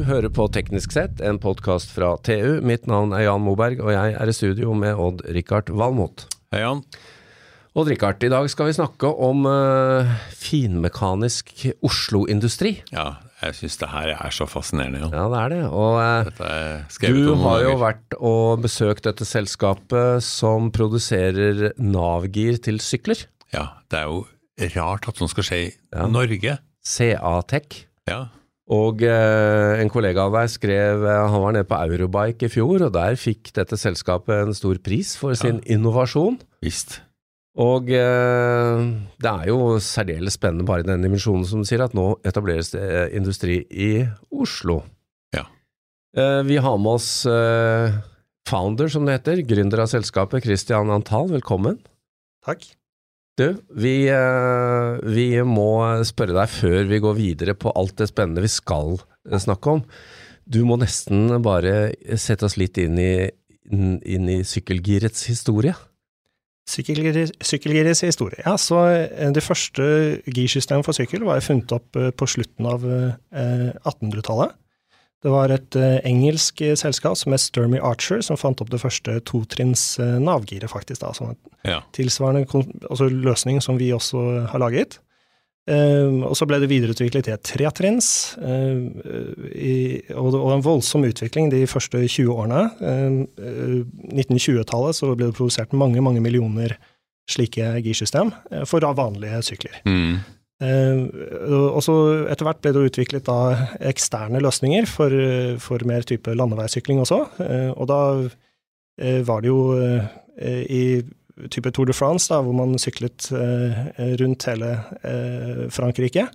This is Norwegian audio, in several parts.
Du hører på Teknisk sett, en podkast fra TU. Mitt navn er Jan Moberg, og jeg er i studio med Odd-Rikard Valmot. Hei, Jan. Odd-Rikard, i dag skal vi snakke om uh, finmekanisk Oslo-industri. Ja, jeg syns det her er så fascinerende, Jan. Ja, det er det. Og uh, du har jo vært og besøkt dette selskapet som produserer Navgir til sykler. Ja, det er jo rart at sånt skal skje i ja. Norge. CA-Tech. Ja. Og eh, en kollega av deg skrev eh, Han var nede på Eurobike i fjor, og der fikk dette selskapet en stor pris for sin ja. innovasjon. Visst. Og eh, det er jo særdeles spennende bare i den dimensjonen som du sier, at nå etableres det eh, industri i Oslo. Ja. Eh, vi har med oss eh, founder, som det heter, gründer av selskapet, Christian Antal. Velkommen. Takk. Du, vi, eh, vi, må spørre deg før vi går videre på alt det spennende vi skal eh, snakke om. Du må nesten bare sette oss litt inn i, inn i sykkelgirets historie. Sykkelgirets historie. Ja, så eh, Det første girsystemet for sykkel var funnet opp på slutten av 1800-tallet. Det var et uh, engelsk eh, selskap som het Sturmy Archer, som fant opp det første totrinns uh, navgiret, faktisk. da, som ja. Tilsvarende altså løsning som vi også har laget. Uh, og så ble det videreutviklet til et tretrinns, uh, og, og, en voldsom utvikling de første 20 årene. 1920-tallet så ble det produsert mange, mange millioner slike girsystem for vanlige sykler. Mm. Uh, og så Etter hvert ble det utviklet da eksterne løsninger for, for mer type landeveissykling også. Uh, og da uh, var det jo i type Tour de France, da, hvor man syklet rundt hele Frankrike.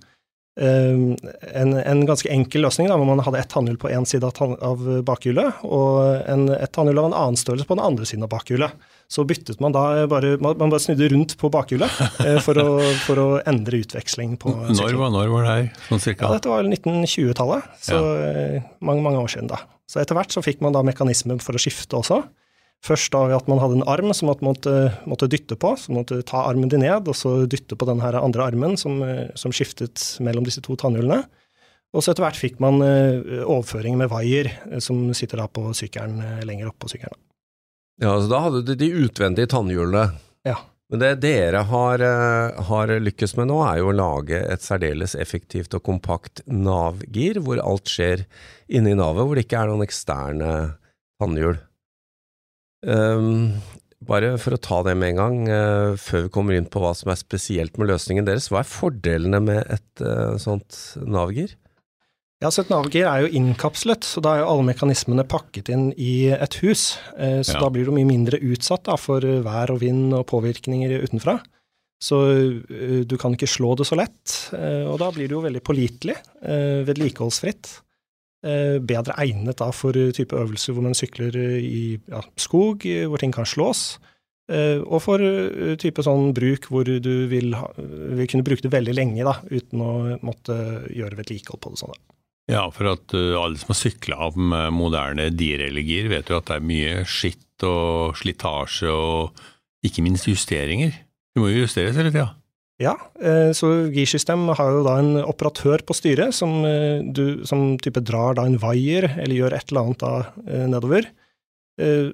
En, en, ganske enkel løsning, da, hvor man hadde ett tannhjul på én side av bakhjulet, og en, et tannhjul av en annen størrelse på den andre siden av bakhjulet så byttet man da bare Man bare snudde rundt på bakhjulet eh, for, å, for, å, endre utveksling på når var, når var det her, sånn cirka? Ja, dette var 1920-tallet, så ja. Eh, mange, mange år siden da. Så etter hvert så fikk man da mekanismer for å skifte også. Først da ved at man hadde en arm som man måtte, måtte dytte på, så man måtte ta armen din ned, og så dytte på den her andre armen som, eh, som skiftet mellom disse to tannhjulene. Og så etter hvert fikk man overføring med vaier, som sitter da på sykkelen lenger opp på sykkelen. Ja, så Da hadde du de utvendige tannhjulene. Ja. Men det dere har, eh, har, lykkes med nå, er jo å lage et særdeles effektivt og kompakt Nav-gir, hvor alt skjer inni navet, hvor det ikke er noen eksterne tannhjul. Um, bare for å ta det med en gang, uh, før vi kommer inn på hva som er spesielt med løsningen deres, hva er fordelene med et uh, sånt Nav-gir? Ja, så Et navgir er jo innkapslet, så da er jo alle mekanismene pakket inn i et hus. Uh, så ja. da blir du mye mindre utsatt da, for vær og vind og påvirkninger utenfra. Så uh, du kan ikke slå det så lett, uh, og da blir det jo veldig pålitelig, uh, vedlikeholdsfritt. Bedre egnet da for type øvelser hvor man sykler i ja, skog, hvor ting kan slås. Og for type sånn bruk hvor du vil, ha, vil kunne bruke det veldig lenge da, uten å måtte gjøre vedlikehold på det sånn. Da. Ja, for at alle som har sykla av moderne direligier, vet jo at det er mye skitt og slitasje og ikke minst justeringer. Du må jo justeres hele tida. Ja, eh, så girsystem har jo da en operatør på styret som, eh, du, som type drar da en vaier eller gjør et eller annet da nedover. Eh,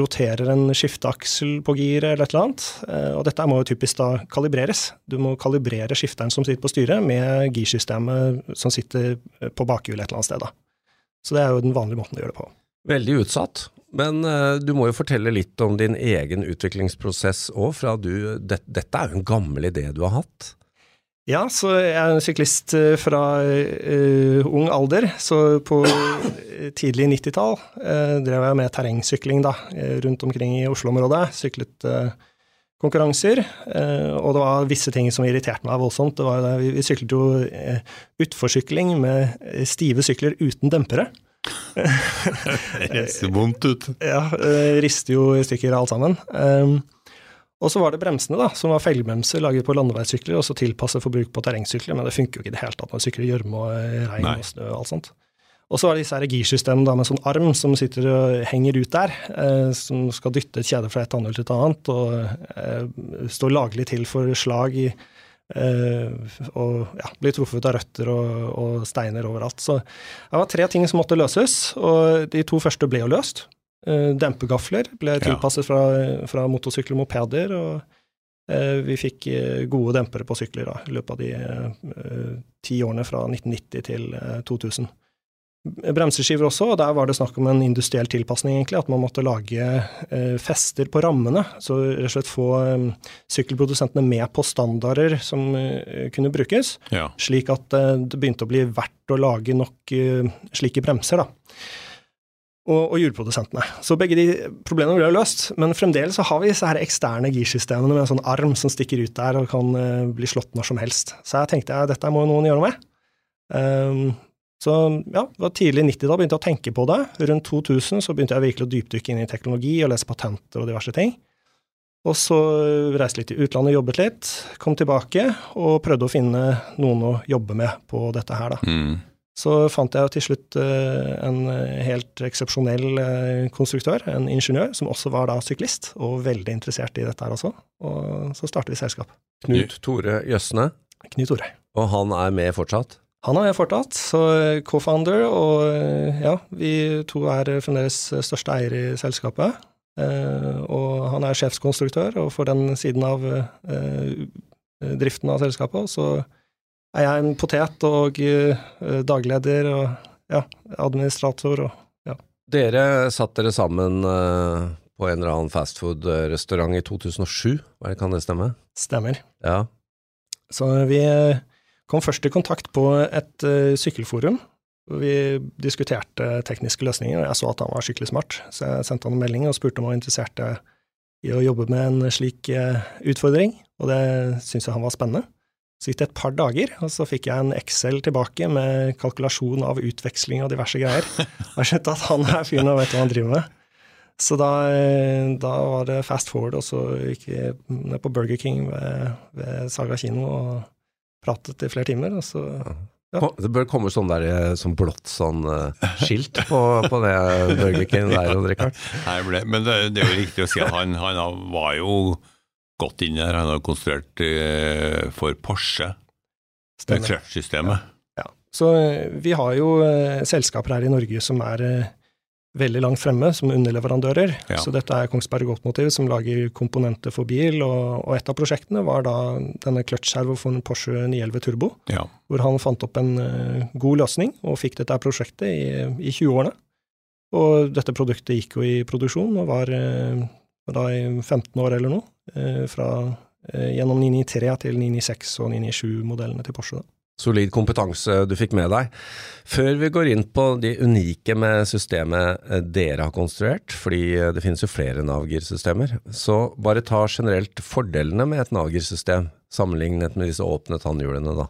roterer en skifteaksel på giret eller et eller annet. Og dette må jo typisk da kalibreres. Du må kalibrere skifteren som sitter på styret, med girsystemet som sitter på bakhjulet et eller annet sted. da. Så det er jo den vanlige måten å gjøre det på. Veldig utsatt. Men uh, du må jo fortelle litt om din egen utviklingsprosess òg, det, Dette er jo en gammel idé du har hatt? Ja, så jeg er en syklist eh, fra uh, ung alder. Så på tidlig 90-tall uh, drev jeg med terrengsykling da, rundt omkring i Oslo-området. Syklet uh, konkurranser. og det var visse ting som irriterte meg voldsomt. Det var, vi, vi syklet jo utforsykling med stive sykler uten dempere. det ser vondt ut. Ja, rister jo i stykker alt sammen. Um, og så var det bremsene, da, som var feilbremser laget på landeveissykler, og så tilpasset for bruk på terrengsykler, men det funker jo ikke i det hele tatt når sykler i gjørme og regn regn og snø og alt sånt. Og så var det disse her girsystemene med sånn arm som sitter og henger ut der, eh, som skal dytte et kjede fra et annet til et annet, og eh, står laglig til for slag i og ja, blir truffet av røtter og, og, steiner overalt. Så det var tre ting som måtte løses, og de to første ble jo løst. dempegafler ble tilpasset fra, fra motorsykler og mopeder, og vi fikk gode dempere på sykler da, i løpet av de ti årene fra 1990 til 2000 bremseskiver også, og der var det snakk om en industriell tilpasning, egentlig. At man måtte lage eh, fester på rammene. Så rett og slett få eh, sykkelprodusentene med på standarder som eh, kunne brukes. Ja. Slik at eh, det begynte å bli verdt å lage nok eh, slike bremser, da. Og, og hjulprodusentene. Så begge de problemene ble løst. Men fremdeles så har vi disse her eksterne girsystemene med en sånn arm som stikker ut der og kan eh, bli slått når som helst. Så jeg tenkte jeg dette må noen gjøre noe med. Um, så ja, det var tidlig 90 da begynte jeg å tenke på det. Rundt 2000 så begynte jeg virkelig å dypdykke inn i teknologi og lese patenter og diverse ting. Og så reiste litt i utlandet, jobbet litt, kom tilbake og prøvde å finne noen å jobbe med på dette her, da. Mm. Så fant jeg til slutt uh, en helt eksepsjonell uh, konstruktør, en ingeniør, som også var da syklist, og veldig interessert i dette her også. Og så startet vi selskap. Knut Tore Jøsne. Knut Tore. Og han er med fortsatt? Han har jeg fortatt, så co-founder, og eh, ja, vi to er fremdeles største eier i selskapet. Eh, og han er sjefskonstruktør, og for den siden av eh, driften av selskapet, så er jeg en potet og dagleder og ja, administrator og ja. Dere satt dere sammen på en eller annen fastfood-restaurant i 2007, kan det stemme? Stemmer. Ja. Så vi Kom først i kontakt på et uh, sykkelforum. Vi diskuterte tekniske løsninger, og jeg så at han var skikkelig smart, så jeg sendte han en melding og spurte om han var interessert i å jobbe med en slik uh, utfordring, og det syntes jeg han var spennende. Så gikk det et par dager, og så fikk jeg en Excel tilbake med kalkulasjon av utveksling og diverse greier. Jeg skjønte at han er fyren og vet hva han driver med. Så da, eh, da, var det fast forward, og så gikk vi ned på Burger King ved, ved Saga kino og pratet i flere timer. og så... Ja. Det bør komme sånn der sånn som blått sånn uh, skilt på, på det Burger der, Odd Rikard. Nei, men det, det, er jo riktig å si at han, han var jo godt inne der. Han har konstruert for Porsche, krasjsystemet. Ja. ja. Så vi har jo uh, selskaper her i Norge som er veldig langt fremme som underleverandører. Ja. Så dette er Kongsberg Automotive som lager komponenter for bil, og, og et av prosjektene var da denne clutch-servo for en Porsche 911 Turbo, ja. hvor han fant opp en uh, god løsning og fikk dette prosjektet i, i 20-årene. Og dette produktet gikk jo i produksjon og var, uh, da i 15 år eller noe, uh, fra, gjennom 993 til 996 og 997-modellene til Porsche. da solid kompetanse du fikk med deg. Før vi går inn på de unike med systemet eh, dere har konstruert, fordi eh, det finnes jo flere Navgir-systemer, så bare ta generelt fordelene med et Navgir-system, sammenlignet med disse åpne tannhjulene, da.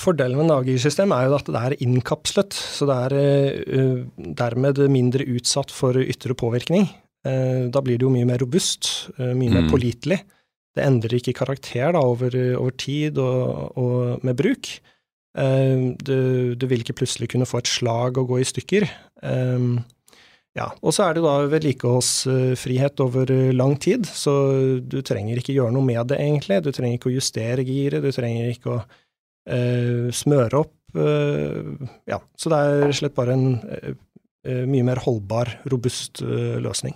Fordelen med Navgir-system er jo at det er innkapslet, så det er uh, dermed mindre utsatt for ytre påvirkning. Da blir det jo mye mer robust, mye mm. mer pålitelig det endrer ikke karakter da, over, over tid og, og, med bruk. Uh, du, du, vil ikke plutselig kunne få et slag og gå i stykker. Um, ja, Og så er det da vedlikeholdsfrihet over lang tid, så du trenger ikke gjøre noe med det, egentlig. Du trenger ikke å justere giret, du trenger ikke å uh, smøre opp. Uh, ja, så det er slett bare en mye mer holdbar, robust løsning.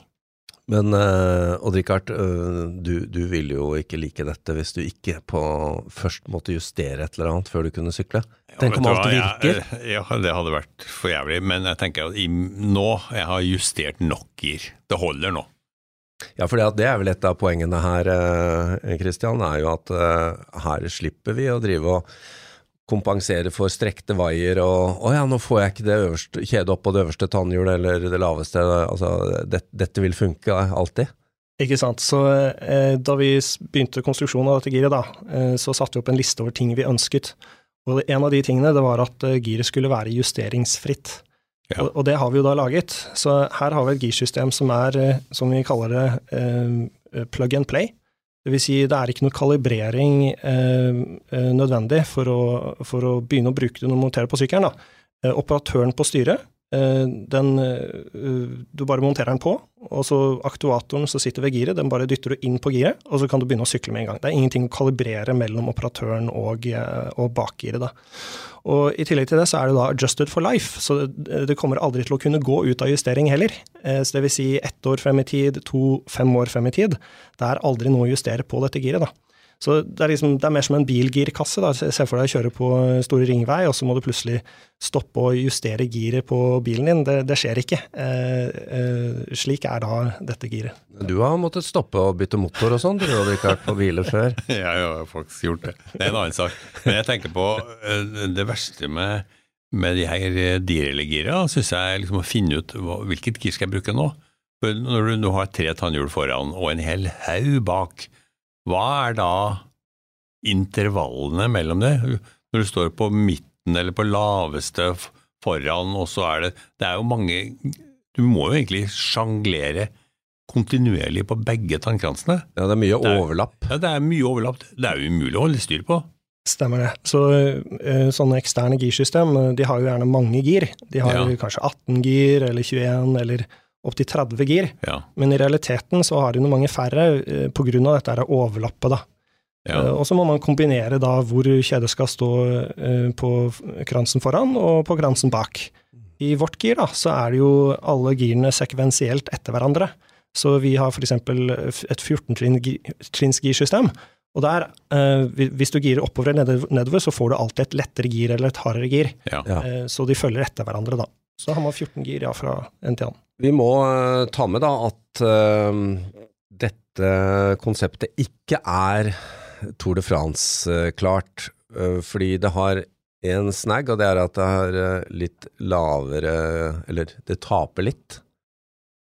Men uh, Odd-Rikard, uh, du, du ville jo ikke like dette hvis du ikke på først måtte justere et eller annet før du kunne sykle. Tenk om alt virker. Ja, ja, det hadde vært for jævlig. Men jeg tenker at i, nå jeg har justert nok gir. Det holder nå. Ja, for det er vel et av poengene her, Kristian, er jo at her slipper vi å drive og kompensere for strekte vaier og 'Å ja, nå får jeg ikke det øverste, kjedet opp på det øverste tannhjulet eller det laveste'. Altså, det, dette vil funke alltid. Ikke sant. Så eh, da vi begynte konstruksjonen av dette giret, da, eh, så satte vi opp en liste over ting vi ønsket. Og en av de tingene det var at eh, giret skulle være justeringsfritt. Ja. Og, og, det har vi jo da laget. Så her har vi et girsystem som er, eh, som vi kaller det, eh, plug and play. Det vil si, det er ikke noe kalibrering eh, eh, nødvendig for å, for å, begynne å bruke det når du monterer på sykkelen. Eh, operatøren på styret, eh, den, eh, du bare monterer den på, og så aktuatoren som sitter ved giret, den bare dytter du inn på giret, og så kan du begynne å sykle med en gang. Det er ingenting å kalibrere mellom operatøren og, eh, og bakgiret. da. Og I tillegg til det så er det da adjusted for life, så det, kommer aldri til å kunne gå ut av justering heller. Eh, så det vil si ett år frem i tid, to, fem år frem i tid. Det er aldri noe å justere på dette giret. da. Så det er, liksom, det er mer som en bilgirkasse. da. Se for deg å kjøre på store ringvei, og så må du plutselig stoppe og justere giret på bilen din. Det, det skjer ikke. Eh, eh, slik er da dette giret. Du har måttet stoppe og bytte motor og sånn, du hadde ikke vært på biler før? Jeg har faktisk gjort det. Det er en annen sak. Men jeg tenker på eh, det verste med, med de her Direli-gira, syns jeg liksom å finne ut hva, hvilket gir skal jeg bruke nå. For når du nå har tre tannhjul foran og en hel haug bak, hva er da intervallene mellom det? Når du står på midten eller på laveste foran, og så er det Det er jo mange Du må jo egentlig sjanglere kontinuerlig på begge tannkransene. Ja, det er mye Det er- overlapp. Ja, det er mye overlapp. Det er jo umulig å holde styr på. Stemmer det. Så eh, sånne eksterne girsystem, eh, de har jo gjerne mange gir. De har Ja. kanskje 18 gir, eller 21, eller opptil 30 gir. Ja, Men i realiteten så har noe mange færre pga. på grunn av dette er overlappet, da. ja. Eh, Og så må man kombinere da hvor kjedet skal stå eh, på kransen foran og på kransen bak. I vårt gir da, så er det jo alle girene sekvensielt etter hverandre. Så vi har f.eks. et 14-trinnsgirsystem. Og der, eh, hvis du girer oppover eller nedover- så får du alltid et lettere gir eller et hardere gir. ja. Ja. Eh, Så de følger etter hverandre, da. Så har man 14 gir ja, fra annen. Vi må eh, ta med da at uh, dette konseptet ikke er Tour de France-klart, fordi det har en snag, og det er at det har eh, litt lavere Eller det taper litt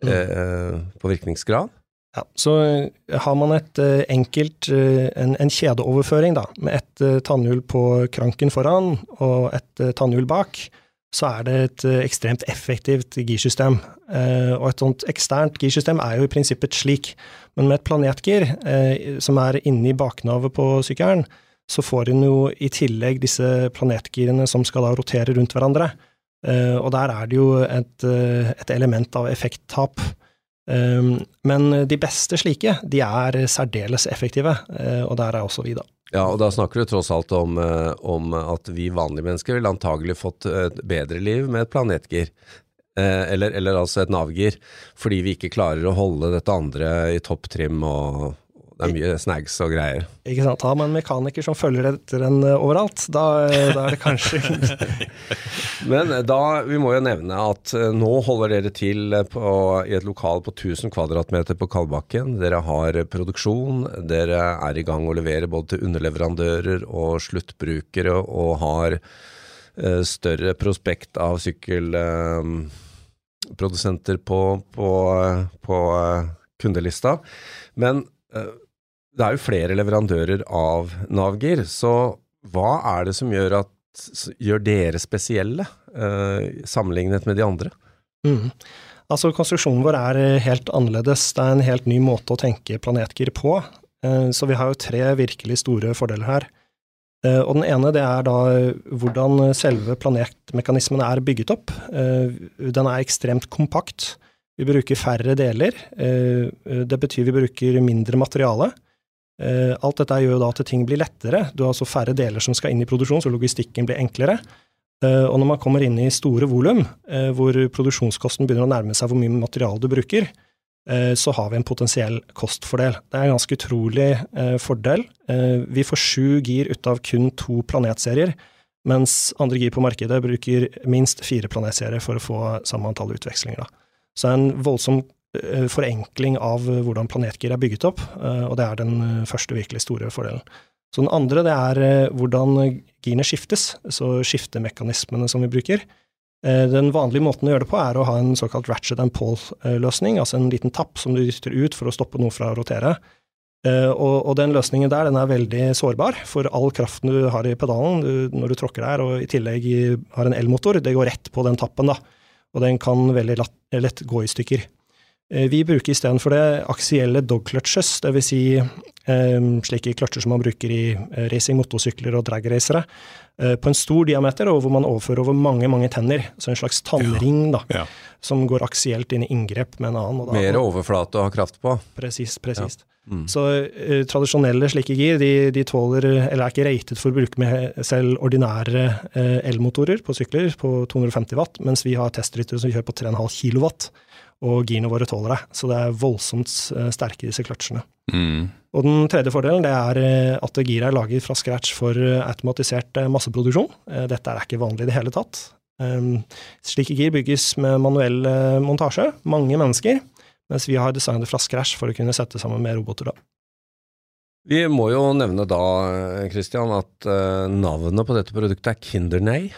eh, på virkningsgrad. Ja, så eh, har man et eh, enkelt, eh, en, en kjedeoverføring da, med et eh, tannhjul på kranken foran og et eh, tannhjul bak, så er det et eh, ekstremt effektivt girsystem. Eh, og et sånt eksternt girsystem er jo i prinsippet slik, men med et planetgir eh, som er inni baknavet på sykkelen, så får en jo i tillegg disse planetgirene som skal da rotere rundt hverandre. Og der er det jo et, et element av effekttap. Men de beste slike, de er særdeles effektive, og der er også vi, da. Ja, og da snakker du tross alt om, eh, om at vi vanlige mennesker ville antagelig fått et bedre liv med et planetgir. Eh, eller, eller altså et navgir, fordi vi ikke klarer å holde dette andre i topptrim og det er mye snags og greier. Ikke sant? Har man en mekaniker som følger etter en uh, overalt, da, uh, da er det kanskje Men da, vi må jo nevne at eh, nå holder dere til på, i et lokal på 1000 kvadratmeter på Kalbakken. Dere har produksjon, dere er i gang å levere både til underleverandører og sluttbrukere, og har uh, større prospekt av sykkelprodusenter på, på, på eh, kundelista. Men eh, det er jo flere leverandører av Navgir, så hva er det som gjør, at, gjør dere spesielle, eh, sammenlignet med de andre? mm. Altså, konstruksjonen vår er eh, helt annerledes. Det er en helt ny måte å tenke planetgir på. Eh, Så vi har jo tre virkelig store fordeler her. Eh, Og den ene det er da eh, hvordan selve planetmekanismen er bygget opp. Eh, Den er ekstremt kompakt. Vi bruker færre deler. Det betyr vi bruker mindre materiale. Eh, Alt dette gjør da at ting blir lettere. Du har altså færre deler som skal inn i produksjon, så logistikken blir enklere. Eh, Og når man kommer inn i store volum, eh, hvor produksjonskosten begynner å nærme seg hvor mye materiale du bruker, så har vi en potensiell kostfordel. Det er en ganske utrolig fordel. Vi får sju gir ut av kun to planetserier, mens andre gir på markedet bruker minst fire planetserier for å få samme antall utvekslinger. Så det er en voldsom forenkling av eh, hvordan planetgir er bygget opp, eh, og det er den eh, første virkelig store fordelen. Så den andre det er eh, hvordan girene skiftes, så skiftemekanismene som vi bruker. Eh, Den vanlige måten å gjøre det på er å ha en såkalt ratchet and pole-løsning, altså en liten tapp som du dytter ut for å stoppe noe fra å rotere. Eh, Og, den løsningen der den er veldig sårbar, for all kraften du har i pedalen når du tråkker der, og i tillegg har en elmotor, det går rett på den tappen, da. Og den kan veldig lett gå i stykker. Eh, Vi bruker istedenfor det aksielle dog clutches, dvs. Si slike kløtsjer som man bruker i racing, motorsykler og dragracere, på en stor diameter, og hvor man overfører over mange mange tenner. Så en slags tannring da, Ja. som går aksielt inn i inngrep med en annen. og da- Mer overflate å ha kraft på. Presist, presist. Mm. Så eh, tradisjonelle slike gir, de, de tåler, eller er ikke ratet for å bruke med selv ordinære eh, elmotorer på sykler på 250 watt, mens vi har testryttere som kjører på 3,5 kilowatt, og girene våre tåler det. Så det er voldsomt eh, sterke, disse kløtsjene. Mm. Og den tredje fordelen det er eh, at giret er laget fra scratch for eh, automatisert masseproduksjon. Dette er ikke vanlig i det hele tatt. Um, Slike gir bygges med manuell montasje, mange mennesker, mens vi har designet fra scratch for å kunne sette sammen med roboter. da. Vi må jo nevne da, Christian, at navnet på dette produktet er Kindernay.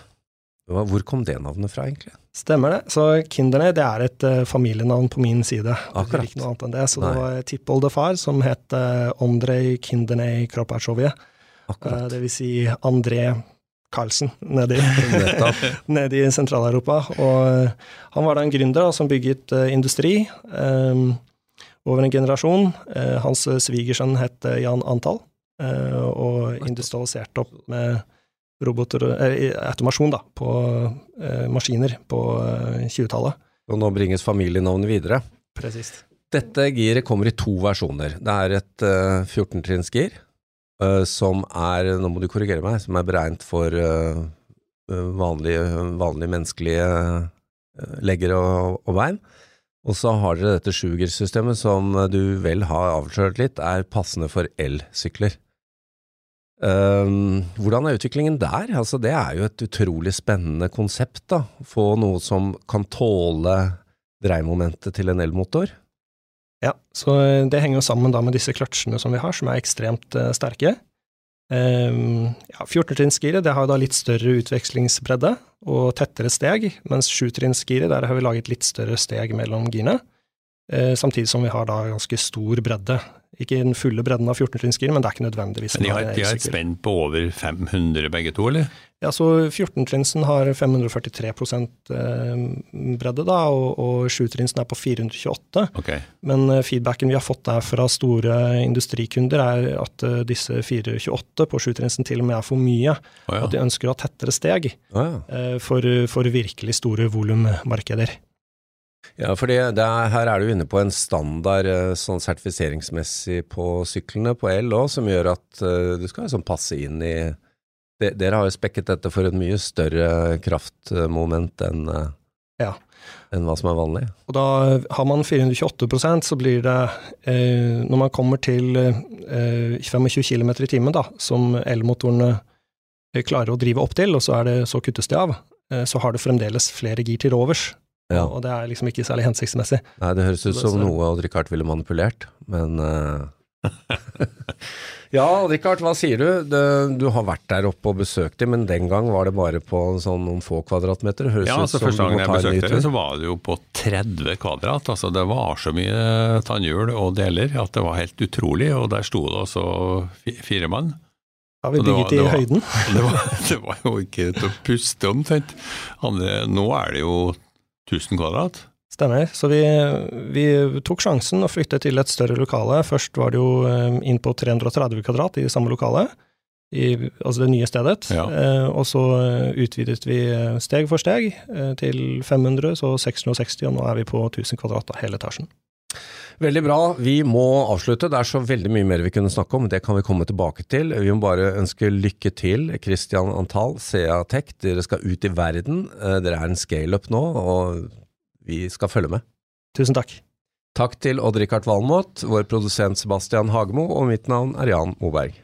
Hvor kom det navnet fra, egentlig? Stemmer det. Så Kinderne det er et uh, familienavn på min side. Akkurat. Ikke noe annet enn det. Så Nei. det var tippoldefar som het uh, Andrej Kindernay Kropatsjovje. Akkurat. det vil si André Karlsen nede i. Sentral-Europa. Og han var da en gründer da, som bygget uh, industri um, over en generasjon. Hans svigersønn het Jan Antall, og industrialiserte opp med roboter, eh, automasjon da, på eh, maskiner på eh, 20-tallet. Og nå bringes familienavnet videre. Presist. Dette giret kommer i to versjoner. Det er et uh, 14-trinnsgir eh, som er, nå må du korrigere meg, som er beregnet for eh, eh, vanlige, vanlige menneskelige eh, legger og, og bein. Og så har dere dette sjugersystemet som du vel har avslørt litt, er passende for elsykler. Um, hvordan er utviklingen der? Altså, det er jo et utrolig spennende konsept, da. Få noe som kan tåle dreiemomentet til en elmotor. Ja, så eh, det henger sammen da med disse kløtsjene som vi har, som er ekstremt uh, sterke. Um, ja, 14-trinnsgiret har da litt større utvekslingsbredde og tettere steg, mens 7-trinnsgiret der har vi laget litt større steg mellom girene, Uh, samtidig som vi har da ganske stor bredde. Ikke den fulle bredden av 14-trinnsgiret, men det er ikke nødvendigvis Men de har, de har et spenn på over 500 begge to, eller? Ja, så 14-trinnsen har 543 eh, bredde da, og, og 7-trinnsen er på 428. Okay. Men eh, feedbacken vi har fått der fra store industrikunder, er at eh, disse 428 på 7-trinsen til og med er for mye. Oh, ja. At de ønsker å ha tettere steg oh, ja. for, for virkelig store volummarkeder. Ja, for er, her er du inne på en standard eh, sånn sertifiseringsmessig på syklene på el òg, som gjør at uh, du skal liksom passe inn i de, Dere har jo spekket dette for et mye større kraftmoment enn eh, Ja. enn hva som er vanlig. Og da har man 428% så blir det, eh, når man kommer til eh, 25 km i timen, da, som elmotorene eh, klarer å drive opp til, og så, er det, så kuttes de av, eh, så har du fremdeles flere gir til overs. Ja. Og det er liksom ikke særlig hensiktsmessig. Nei, det høres ut som så... noe Odd-Rikard ville manipulert, men uh... Ja, Odd-Rikard, hva sier du? Det, du har vært der oppe og besøkt dem, men den gang var det bare på sånn noen få kvadratmeter? Høres Ja, ut altså som Første gang jeg besøkte dem, så var det jo på 30 kvadrat. altså Det var så mye tannhjul og deler at det var helt utrolig. Og der sto det også fire mann. Ja, vi bygget det i det var- høyden. Det var, det var jo ikke til å puste omtrent. Nå er det jo 1000 kvadrat. Stemmer. Så vi, vi tok sjansen og flyttet til et større lokale. Først var det jo eh, inn på 330 kvadrat i samme lokale, i, altså det nye stedet. Ja. Eh, og så eh, utvidet vi eh, steg for steg eh, til 500, så 660, og nå er vi på 1000 kvadrat av hele etasjen. Veldig bra. Vi må avslutte. Det er så veldig mye mer vi kunne snakke om. Det kan vi komme tilbake til. Vi må bare ønske lykke til, Christian Antal, Sea Tech. Dere skal ut i verden. Eh, Dere er en scale-up nå, og vi skal følge med. Tusen takk. Takk til Odd-Rikard Valmot, vår produsent Sebastian Hagemo, og mitt navn er Jan Moberg.